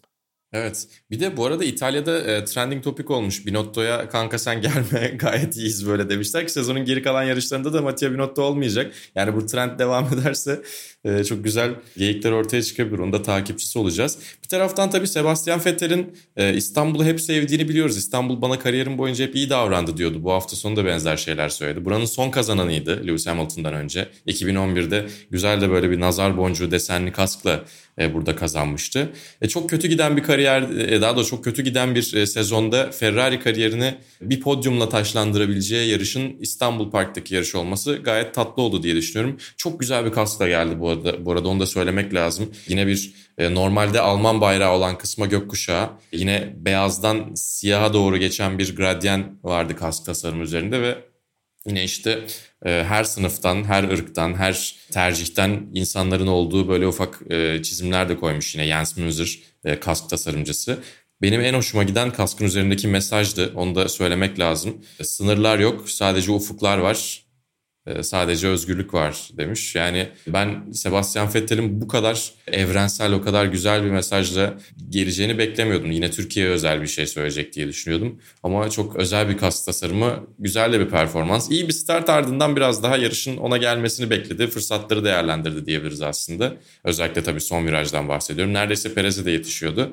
Evet. Bir de bu arada İtalya'da e, trending topic olmuş. Binotto'ya kanka sen gelme gayet iyiyiz böyle demişler ki sezonun geri kalan yarışlarında da Mattia Binotto olmayacak. Yani bu trend devam ederse e, çok güzel geyikler ortaya çıkabilir. Onun da takipçisi olacağız. Bir taraftan tabii Sebastian Vettel'in e, İstanbul'u hep sevdiğini biliyoruz. İstanbul bana kariyerim boyunca hep iyi davrandı diyordu. Bu hafta sonu da benzer şeyler söyledi. Buranın son kazananıydı Lewis Hamilton'dan önce. 2011'de güzel de böyle bir nazar boncuğu desenli kaskla burada kazanmıştı. E, çok kötü giden bir kariyer, e, daha da çok kötü giden bir e, sezonda Ferrari kariyerini bir podyumla taşlandırabileceği yarışın İstanbul Park'taki yarış olması gayet tatlı oldu diye düşünüyorum. Çok güzel bir kaskla geldi bu arada. Bu arada onu da söylemek lazım. Yine bir e, normalde Alman bayrağı olan kısma gökkuşağı. Yine beyazdan siyaha doğru geçen bir gradyen vardı kask tasarımı üzerinde ve Yine işte e, her sınıftan, her ırktan, her tercihten insanların olduğu böyle ufak e, çizimler de koymuş yine Jens Müller, e, kask tasarımcısı. Benim en hoşuma giden kaskın üzerindeki mesajdı. Onu da söylemek lazım. E, sınırlar yok, sadece ufuklar var. Ee, sadece özgürlük var demiş. Yani ben Sebastian Vettel'in bu kadar evrensel, o kadar güzel bir mesajla geleceğini beklemiyordum. Yine Türkiye'ye özel bir şey söyleyecek diye düşünüyordum. Ama çok özel bir kas tasarımı, güzel de bir performans. İyi bir start ardından biraz daha yarışın ona gelmesini bekledi. Fırsatları değerlendirdi diyebiliriz aslında. Özellikle tabii son virajdan bahsediyorum. Neredeyse Perez'e de yetişiyordu.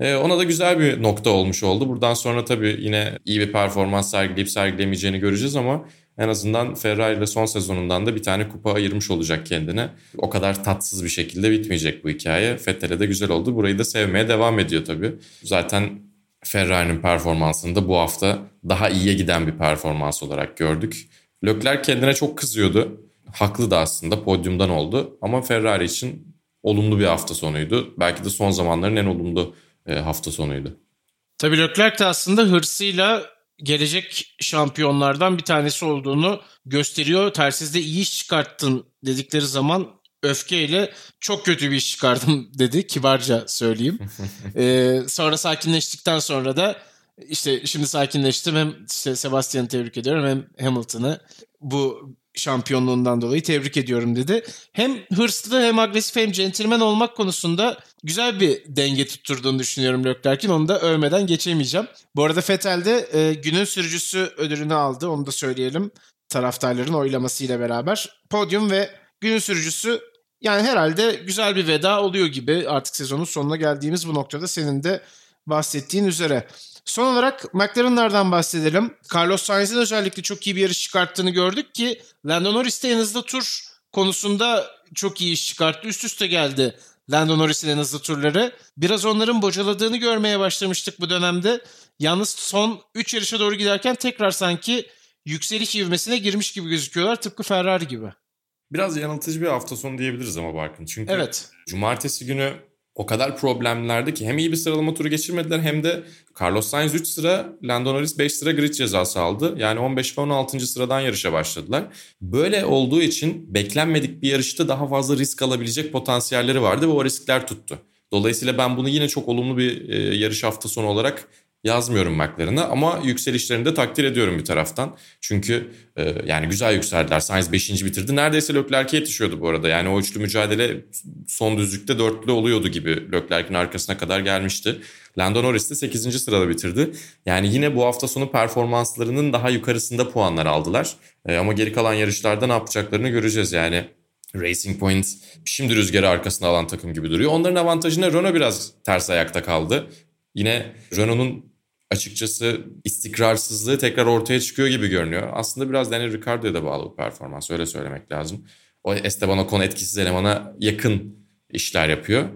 Ee, ona da güzel bir nokta olmuş oldu. Buradan sonra tabii yine iyi bir performans sergileyip sergilemeyeceğini göreceğiz ama en azından Ferrari ile son sezonundan da bir tane kupa ayırmış olacak kendine. O kadar tatsız bir şekilde bitmeyecek bu hikaye. Vettel'e de güzel oldu. Burayı da sevmeye devam ediyor tabii. Zaten Ferrari'nin performansını da bu hafta daha iyiye giden bir performans olarak gördük. Leclerc kendine çok kızıyordu. Haklı da aslında podyumdan oldu. Ama Ferrari için olumlu bir hafta sonuydu. Belki de son zamanların en olumlu e, hafta sonuydu. Tabii Leclerc de aslında hırsıyla gelecek şampiyonlardan bir tanesi olduğunu gösteriyor. Tersizde iyi iş çıkarttın dedikleri zaman öfkeyle çok kötü bir iş çıkardım dedi kibarca söyleyeyim. ee, sonra sakinleştikten sonra da işte şimdi sakinleştim hem Sebastian'ı tebrik ediyorum hem Hamilton'ı bu şampiyonluğundan dolayı tebrik ediyorum dedi. Hem hırslı hem agresif hem centilmen olmak konusunda güzel bir denge tutturduğunu düşünüyorum Leclerc'in. Onu da övmeden geçemeyeceğim. Bu arada Vettel de e, günün sürücüsü ödülünü aldı. Onu da söyleyelim taraftarların oylamasıyla beraber. Podyum ve günün sürücüsü yani herhalde güzel bir veda oluyor gibi artık sezonun sonuna geldiğimiz bu noktada senin de bahsettiğin üzere. Son olarak McLaren'lardan bahsedelim. Carlos Sainz'in özellikle çok iyi bir yarış çıkarttığını gördük ki Lando Norris de en hızlı tur konusunda çok iyi iş çıkarttı. Üst üste geldi Lando Norris'in en hızlı turları. Biraz onların bocaladığını görmeye başlamıştık bu dönemde. Yalnız son 3 yarışa doğru giderken tekrar sanki yükseliş ivmesine girmiş gibi gözüküyorlar. Tıpkı Ferrari gibi. Biraz yanıltıcı bir hafta sonu diyebiliriz ama Barkın. Çünkü evet. cumartesi günü o kadar problemlerdi ki hem iyi bir sıralama turu geçirmediler hem de Carlos Sainz 3 sıra, Lando Norris 5 sıra grid cezası aldı. Yani 15 ve 16. sıradan yarışa başladılar. Böyle olduğu için beklenmedik bir yarışta daha fazla risk alabilecek potansiyelleri vardı ve o riskler tuttu. Dolayısıyla ben bunu yine çok olumlu bir e, yarış hafta sonu olarak yazmıyorum McLaren'a ama yükselişlerini de takdir ediyorum bir taraftan. Çünkü e, yani güzel yükseldiler. Sainz 5. bitirdi. Neredeyse Leclerc'e yetişiyordu bu arada. Yani o üçlü mücadele son düzlükte dörtlü oluyordu gibi Leclerc'in arkasına kadar gelmişti. Lando Norris de 8. sırada bitirdi. Yani yine bu hafta sonu performanslarının daha yukarısında puanlar aldılar. E, ama geri kalan yarışlarda ne yapacaklarını göreceğiz. Yani Racing Point şimdi rüzgarı arkasına alan takım gibi duruyor. Onların avantajına Renault biraz ters ayakta kaldı. Yine Renault'un açıkçası istikrarsızlığı tekrar ortaya çıkıyor gibi görünüyor. Aslında biraz Daniel Ricciardo'ya da bağlı bu performans öyle söylemek lazım. O Esteban Ocon etkisiz elemana yakın işler yapıyor.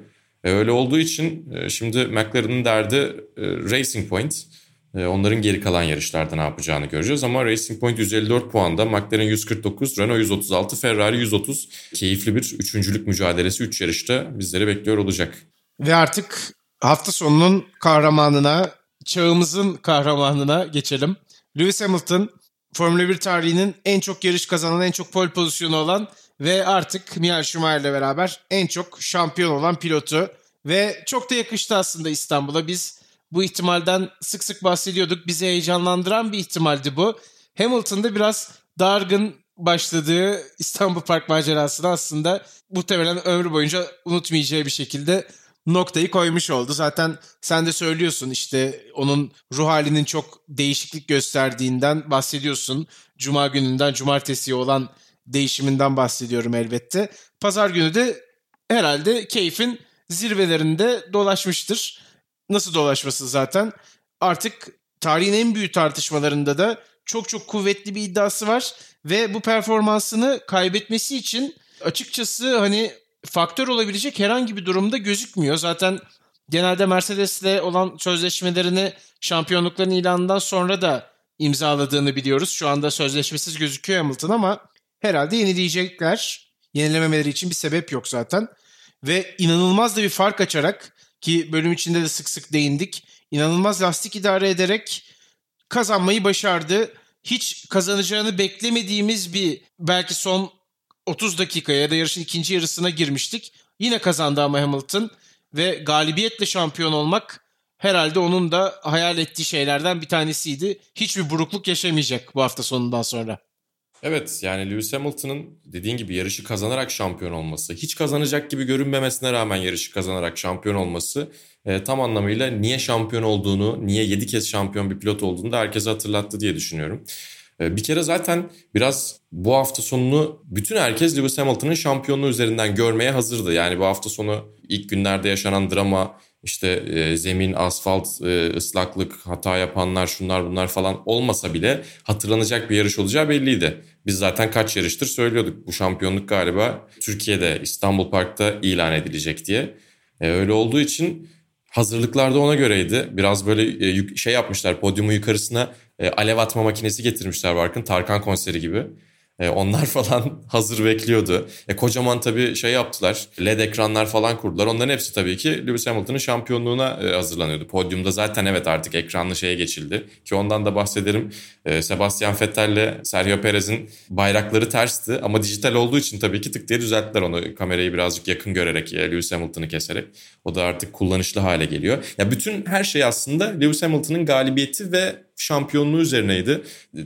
Ve öyle olduğu için e, şimdi McLaren'ın derdi e, Racing Point. E, onların geri kalan yarışlarda ne yapacağını göreceğiz. Ama Racing Point 154 puanda, McLaren 149, Renault 136, Ferrari 130. Keyifli bir üçüncülük mücadelesi 3 üç yarışta bizleri bekliyor olacak. Ve artık hafta sonunun kahramanına, çağımızın kahramanına geçelim. Lewis Hamilton Formula 1 tarihinin en çok yarış kazanan, en çok pole pozisyonu olan ve artık Michael Schumacher ile beraber en çok şampiyon olan pilotu. Ve çok da yakıştı aslında İstanbul'a. Biz bu ihtimalden sık sık bahsediyorduk. Bizi heyecanlandıran bir ihtimaldi bu. Hamilton'da biraz dargın başladığı İstanbul Park macerasını aslında muhtemelen ömrü boyunca unutmayacağı bir şekilde noktayı koymuş oldu. Zaten sen de söylüyorsun işte onun ruh halinin çok değişiklik gösterdiğinden bahsediyorsun. Cuma gününden cumartesiye olan değişiminden bahsediyorum elbette. Pazar günü de herhalde keyfin zirvelerinde dolaşmıştır. Nasıl dolaşması zaten? Artık tarihin en büyük tartışmalarında da çok çok kuvvetli bir iddiası var ve bu performansını kaybetmesi için açıkçası hani faktör olabilecek herhangi bir durumda gözükmüyor. Zaten genelde Mercedes'le olan sözleşmelerini şampiyonlukların ilanından sonra da imzaladığını biliyoruz. Şu anda sözleşmesiz gözüküyor Hamilton ama herhalde yenileyecekler. Yenilememeleri için bir sebep yok zaten. Ve inanılmaz da bir fark açarak ki bölüm içinde de sık sık değindik. İnanılmaz lastik idare ederek kazanmayı başardı. Hiç kazanacağını beklemediğimiz bir belki son 30 dakikaya ya da yarışın ikinci yarısına girmiştik. Yine kazandı ama Hamilton ve galibiyetle şampiyon olmak herhalde onun da hayal ettiği şeylerden bir tanesiydi. Hiçbir burukluk yaşamayacak bu hafta sonundan sonra. Evet yani Lewis Hamilton'ın dediğin gibi yarışı kazanarak şampiyon olması, hiç kazanacak gibi görünmemesine rağmen yarışı kazanarak şampiyon olması e, tam anlamıyla niye şampiyon olduğunu, niye 7 kez şampiyon bir pilot olduğunu da herkese hatırlattı diye düşünüyorum. E, bir kere zaten biraz bu hafta sonunu bütün herkes Lewis Hamilton'ın şampiyonluğu üzerinden görmeye hazırdı. Yani bu hafta sonu ilk günlerde yaşanan drama, işte e, zemin, asfalt, e, ıslaklık, hata yapanlar, şunlar bunlar falan olmasa bile hatırlanacak bir yarış olacağı belliydi. Biz zaten kaç yarıştır söylüyorduk bu şampiyonluk galiba Türkiye'de İstanbul Park'ta ilan edilecek diye. E, öyle olduğu için hazırlıklar da ona göreydi. Biraz böyle e, şey yapmışlar podyumu yukarısına e, alev atma makinesi getirmişler Barkın Tarkan konseri gibi. E, onlar falan hazır bekliyordu. E, kocaman tabii şey yaptılar. LED ekranlar falan kurdular. Onların hepsi tabii ki Lewis Hamilton'ın şampiyonluğuna e, hazırlanıyordu. Podyumda zaten evet artık ekranlı şeye geçildi. Ki ondan da bahsederim. E, Sebastian Vettel'le Sergio Perez'in bayrakları tersti. Ama dijital olduğu için tabii ki tık diye düzelttiler onu. Kamerayı birazcık yakın görerek e, Lewis Hamilton'ı keserek. O da artık kullanışlı hale geliyor. Ya bütün her şey aslında Lewis Hamilton'ın galibiyeti ve şampiyonluğu üzerineydi.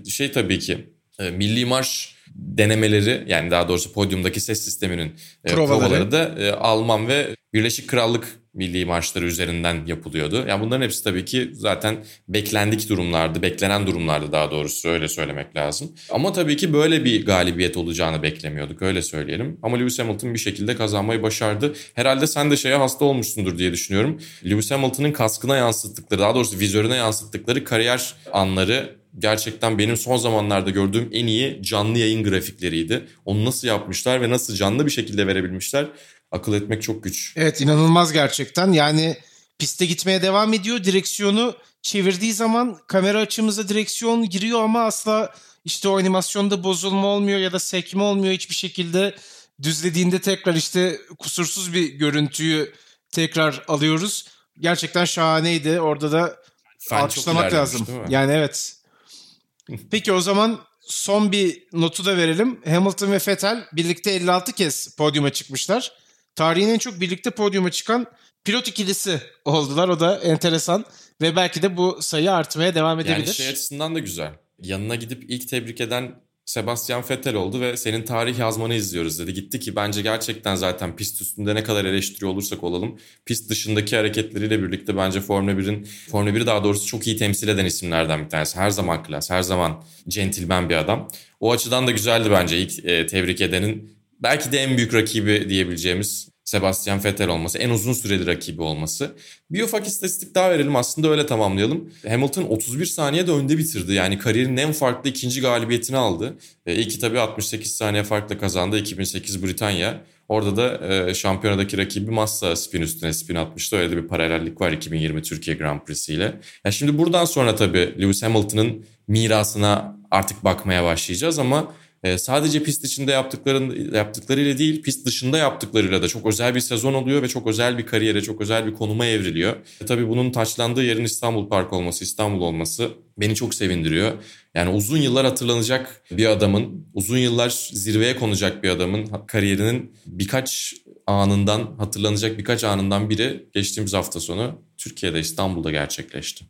Şey tabii ki e, milli marş denemeleri yani daha doğrusu podyumdaki ses sisteminin e, provaları, provaları da e, Alman ve Birleşik Krallık milli marşları üzerinden yapılıyordu. Yani bunların hepsi tabii ki zaten beklendik durumlardı, beklenen durumlardı daha doğrusu öyle söylemek lazım. Ama tabii ki böyle bir galibiyet olacağını beklemiyorduk öyle söyleyelim. Ama Lewis Hamilton bir şekilde kazanmayı başardı. Herhalde sen de şeye hasta olmuşsundur diye düşünüyorum. Lewis Hamilton'ın kaskına yansıttıkları, daha doğrusu vizörüne yansıttıkları kariyer anları gerçekten benim son zamanlarda gördüğüm en iyi canlı yayın grafikleriydi. Onu nasıl yapmışlar ve nasıl canlı bir şekilde verebilmişler akıl etmek çok güç. Evet inanılmaz gerçekten. Yani piste gitmeye devam ediyor. Direksiyonu çevirdiği zaman kamera açımıza direksiyon giriyor ama asla işte o animasyonda bozulma olmuyor ya da sekme olmuyor hiçbir şekilde. Düzlediğinde tekrar işte kusursuz bir görüntüyü tekrar alıyoruz. Gerçekten şahaneydi. Orada da Fen alkışlamak lazım. Yani evet Peki o zaman son bir notu da verelim. Hamilton ve Vettel birlikte 56 kez podyuma çıkmışlar. Tarihin en çok birlikte podyuma çıkan pilot ikilisi oldular. O da enteresan. ve belki de bu sayı artmaya devam edebilir. Yani şey açısından da güzel. Yanına gidip ilk tebrik eden Sebastian Vettel oldu ve senin tarih yazmanı izliyoruz dedi. Gitti ki bence gerçekten zaten pist üstünde ne kadar eleştiriyor olursak olalım pist dışındaki hareketleriyle birlikte bence Formula 1'in Formula 1'i daha doğrusu çok iyi temsil eden isimlerden bir tanesi. Her zaman klas, her zaman centilmen bir adam. O açıdan da güzeldi bence ilk e, tebrik edenin belki de en büyük rakibi diyebileceğimiz Sebastian Vettel olması, en uzun süreli rakibi olması. Bir ufak istatistik daha verelim aslında öyle tamamlayalım. Hamilton 31 saniye de önde bitirdi. Yani kariyerinin en farklı ikinci galibiyetini aldı. E, ilki tabii 68 saniye farkla kazandı 2008 Britanya. Orada da e, şampiyonadaki rakibi Massa spin üstüne spin atmıştı. Öyle de bir paralellik var 2020 Türkiye Grand Prix'si ile. Ya şimdi buradan sonra tabii Lewis Hamilton'ın mirasına artık bakmaya başlayacağız ama e, sadece pist içinde yaptıkların yaptıklarıyla değil pist dışında yaptıklarıyla da çok özel bir sezon oluyor ve çok özel bir kariyere, çok özel bir konuma evriliyor. E, tabii bunun taçlandığı yerin İstanbul Park olması, İstanbul olması beni çok sevindiriyor. Yani uzun yıllar hatırlanacak bir adamın, uzun yıllar zirveye konacak bir adamın kariyerinin birkaç anından, hatırlanacak birkaç anından biri geçtiğimiz hafta sonu Türkiye'de İstanbul'da gerçekleşti.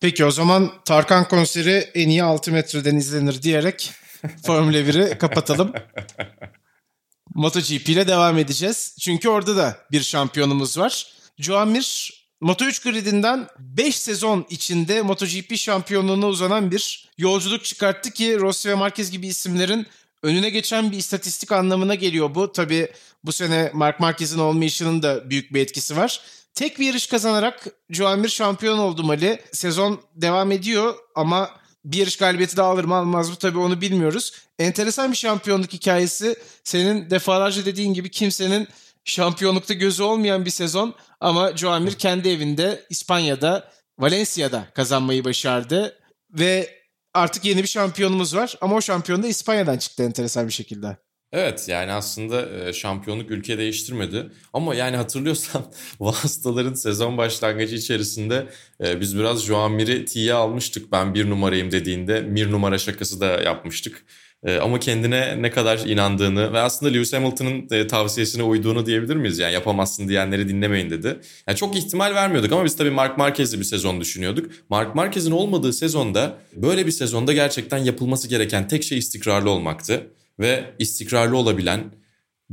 Peki o zaman Tarkan konseri en iyi 6 metreden izlenir diyerek Formula 1'i kapatalım. MotoGP ile devam edeceğiz. Çünkü orada da bir şampiyonumuz var. Joan Mir Moto3 gridinden 5 sezon içinde MotoGP şampiyonluğuna uzanan bir yolculuk çıkarttı ki Rossi ve Marquez gibi isimlerin önüne geçen bir istatistik anlamına geliyor bu. Tabii bu sene Mark Marquez'in olmayışının da büyük bir etkisi var. Tek bir yarış kazanarak Joan Mir şampiyon oldu Mali. Sezon devam ediyor ama bir yarış galibiyeti daha alır mı almaz mı tabii onu bilmiyoruz. Enteresan bir şampiyonluk hikayesi. Senin defalarca dediğin gibi kimsenin şampiyonlukta gözü olmayan bir sezon ama Joan Mir kendi evinde İspanya'da Valencia'da kazanmayı başardı ve artık yeni bir şampiyonumuz var ama o şampiyon da İspanya'dan çıktı enteresan bir şekilde. Evet yani aslında şampiyonluk ülke değiştirmedi. Ama yani hatırlıyorsan Vastaların sezon başlangıcı içerisinde biz biraz Joan Mir'i T'ye almıştık. Ben bir numarayım dediğinde Mir numara şakası da yapmıştık. Ama kendine ne kadar inandığını ve aslında Lewis Hamilton'ın tavsiyesine uyduğunu diyebilir miyiz? Yani yapamazsın diyenleri dinlemeyin dedi. Yani çok ihtimal vermiyorduk ama biz tabii Mark Marquez'li bir sezon düşünüyorduk. Mark Marquez'in olmadığı sezonda böyle bir sezonda gerçekten yapılması gereken tek şey istikrarlı olmaktı ve istikrarlı olabilen,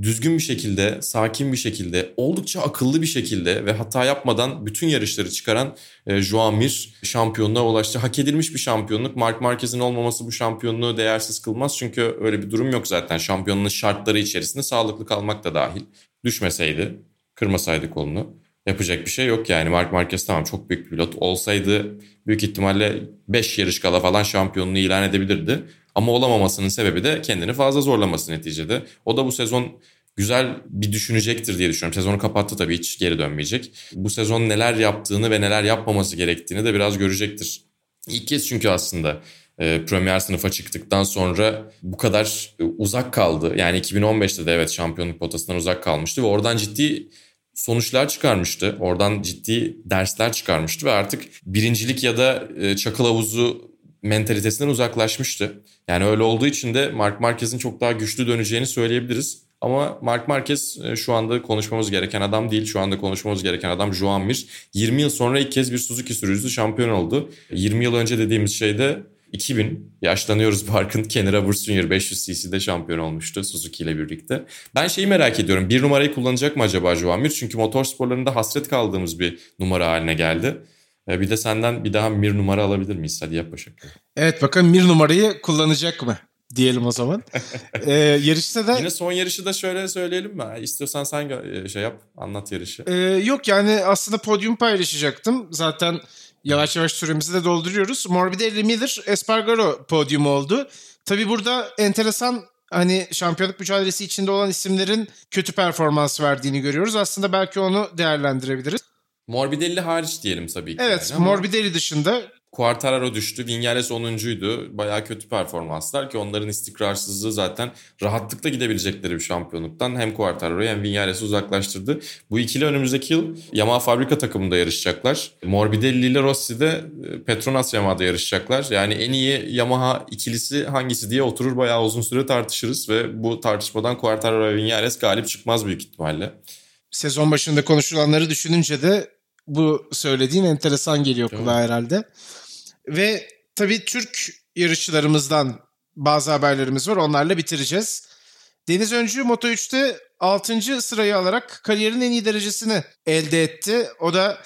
düzgün bir şekilde, sakin bir şekilde, oldukça akıllı bir şekilde ve hata yapmadan bütün yarışları çıkaran e, Mir şampiyonluğa ulaştı. Hak edilmiş bir şampiyonluk. Mark Marquez'in olmaması bu şampiyonluğu değersiz kılmaz. Çünkü öyle bir durum yok zaten. Şampiyonluğun şartları içerisinde sağlıklı kalmak da dahil. Düşmeseydi, kırmasaydı kolunu yapacak bir şey yok yani. Mark Marquez tamam çok büyük pilot. Olsaydı büyük ihtimalle 5 yarış kala falan şampiyonluğu ilan edebilirdi. Ama olamamasının sebebi de kendini fazla zorlaması neticede. O da bu sezon güzel bir düşünecektir diye düşünüyorum. Sezonu kapattı tabii hiç geri dönmeyecek. Bu sezon neler yaptığını ve neler yapmaması gerektiğini de biraz görecektir. İlk kez çünkü aslında e, Premier sınıfa çıktıktan sonra bu kadar e, uzak kaldı. Yani 2015'te de evet şampiyonluk potasından uzak kalmıştı ve oradan ciddi sonuçlar çıkarmıştı. Oradan ciddi dersler çıkarmıştı ve artık birincilik ya da e, çakıl havuzu mentalitesinden uzaklaşmıştı. Yani öyle olduğu için de Mark Marquez'in çok daha güçlü döneceğini söyleyebiliriz. Ama Mark Marquez e, şu anda konuşmamız gereken adam değil. Şu anda konuşmamız gereken adam Juan Mir. 20 yıl sonra ilk kez bir Suzuki sürücüsü şampiyon oldu. 20 yıl önce dediğimiz şeyde 2000 yaşlanıyoruz Park'ın Kenny Roberts Jr. 500 cc'de şampiyon olmuştu Suzuki ile birlikte. Ben şeyi merak ediyorum. Bir numarayı kullanacak mı acaba Juan Mir? Çünkü motorsporlarında hasret kaldığımız bir numara haline geldi. E, bir de senden bir daha Mir numara alabilir miyiz? Hadi yap Başak. Evet bakalım Mir numarayı kullanacak mı? diyelim o zaman. ee, yarışta da... Yine son yarışı da şöyle söyleyelim mi? İstiyorsan sen e, şey yap, anlat yarışı. Ee, yok yani aslında podyum paylaşacaktım. Zaten yavaş yavaş süremizi de dolduruyoruz. Morbidelli Miller Espargaro podyum oldu. Tabii burada enteresan hani şampiyonluk mücadelesi içinde olan isimlerin kötü performans verdiğini görüyoruz. Aslında belki onu değerlendirebiliriz. Morbidelli hariç diyelim tabii ki. Evet yani Morbidelli dışında. Quartararo düştü. Vinales 10'uncuydu. Bayağı kötü performanslar ki onların istikrarsızlığı zaten rahatlıkla gidebilecekleri bir şampiyonluktan hem Quartararo'yu hem Vinales'i uzaklaştırdı. Bu ikili önümüzdeki yıl Yamaha fabrika takımında yarışacaklar. Morbidelli ile Rossi de e, Petronas Yamaha'da yarışacaklar. Yani en iyi Yamaha ikilisi hangisi diye oturur bayağı uzun süre tartışırız ve bu tartışmadan Quartararo ve Vinales galip çıkmaz büyük ihtimalle. Sezon başında konuşulanları düşününce de bu söylediğin enteresan geliyor kulağa herhalde. Ve tabii Türk yarışçılarımızdan bazı haberlerimiz var. Onlarla bitireceğiz. Deniz Öncü Moto3'te 6. sırayı alarak kariyerin en iyi derecesini elde etti. O da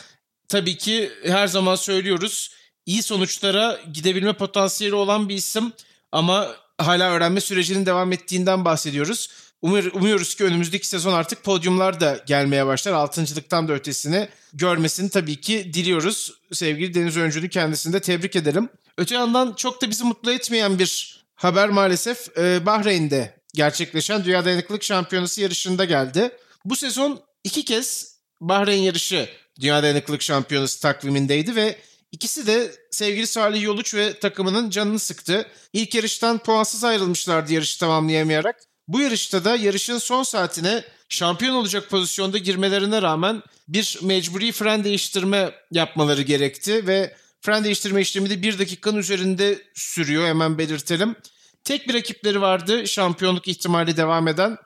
tabii ki her zaman söylüyoruz iyi sonuçlara gidebilme potansiyeli olan bir isim ama hala öğrenme sürecinin devam ettiğinden bahsediyoruz. Umur, umuyoruz ki önümüzdeki sezon artık podyumlar da gelmeye başlar. Altıncılıktan da ötesini görmesini tabii ki diliyoruz. Sevgili Deniz Öncü'nü kendisini de tebrik ederim. Öte yandan çok da bizi mutlu etmeyen bir haber maalesef e, Bahreyn'de gerçekleşen Dünya Dayanıklılık Şampiyonası yarışında geldi. Bu sezon iki kez Bahreyn yarışı Dünya Dayanıklılık Şampiyonası takvimindeydi ve ikisi de sevgili Salih Yoluç ve takımının canını sıktı. İlk yarıştan puansız ayrılmışlardı yarışı tamamlayamayarak. Bu yarışta da yarışın son saatine şampiyon olacak pozisyonda girmelerine rağmen bir mecburi fren değiştirme yapmaları gerekti ve fren değiştirme işlemi de bir dakikanın üzerinde sürüyor hemen belirtelim. Tek bir rakipleri vardı şampiyonluk ihtimali devam eden.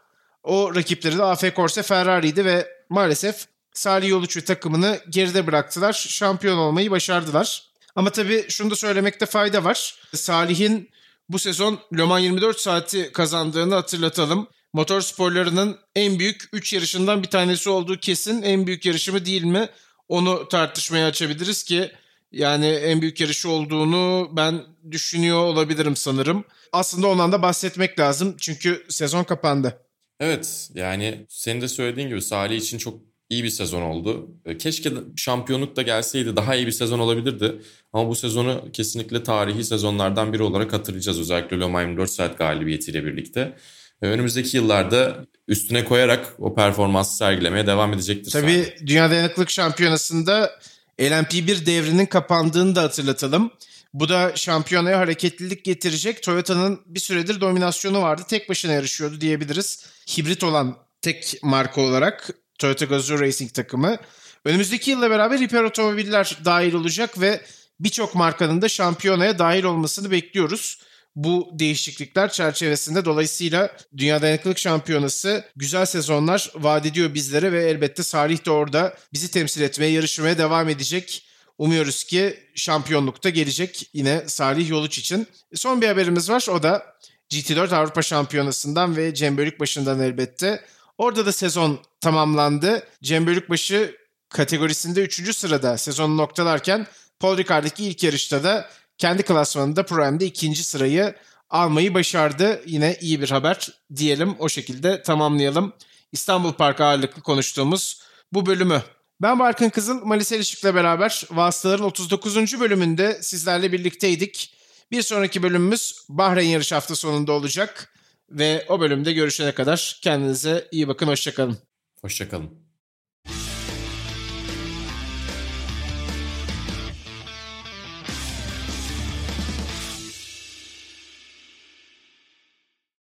O rakipleri de AF Corse Ferrari'ydi ve maalesef Salih Yoluç ve takımını geride bıraktılar. Şampiyon olmayı başardılar. Ama tabii şunu da söylemekte fayda var. Salih'in bu sezon Le Mans 24 saati kazandığını hatırlatalım. Motor sporlarının en büyük 3 yarışından bir tanesi olduğu kesin. En büyük yarışı mı değil mi? Onu tartışmaya açabiliriz ki yani en büyük yarışı olduğunu ben düşünüyor olabilirim sanırım. Aslında ondan da bahsetmek lazım çünkü sezon kapandı. Evet yani senin de söylediğin gibi Salih için çok iyi bir sezon oldu. E, keşke şampiyonluk da gelseydi daha iyi bir sezon olabilirdi. Ama bu sezonu kesinlikle tarihi sezonlardan biri olarak hatırlayacağız. Özellikle Le Mans 24 saat galibiyetiyle birlikte. E, önümüzdeki yıllarda üstüne koyarak o performansı sergilemeye devam edecektir. Tabii Salih. Dünya Dayanıklılık Şampiyonası'nda LMP1 devrinin kapandığını da hatırlatalım. Bu da şampiyonaya hareketlilik getirecek. Toyota'nın bir süredir dominasyonu vardı. Tek başına yarışıyordu diyebiliriz. Hibrit olan tek marka olarak Toyota Gazoo Racing takımı. Önümüzdeki yılla beraber hiper otomobiller dahil olacak ve birçok markanın da şampiyonaya dahil olmasını bekliyoruz. Bu değişiklikler çerçevesinde dolayısıyla Dünya Dayanıklılık Şampiyonası güzel sezonlar vaat ediyor bizlere ve elbette Salih de orada bizi temsil etmeye, yarışmaya devam edecek. Umuyoruz ki şampiyonlukta gelecek yine Salih Yoluç için. Son bir haberimiz var o da GT4 Avrupa Şampiyonası'ndan ve Cem Bölükbaşı'ndan elbette. Orada da sezon tamamlandı. Cem Bölükbaşı kategorisinde 3. sırada sezonu noktalarken Paul Ricard'daki ilk yarışta da kendi klasmanında Pro M'de ikinci sırayı almayı başardı. Yine iyi bir haber diyelim o şekilde tamamlayalım. İstanbul Park ağırlıklı konuştuğumuz bu bölümü. Ben Barkın Kızıl, Malis Elişik'le beraber Vasıtaların 39. bölümünde sizlerle birlikteydik. Bir sonraki bölümümüz Bahreyn yarış hafta sonunda olacak. Ve o bölümde görüşene kadar kendinize iyi bakın, hoşçakalın. Hoşçakalın.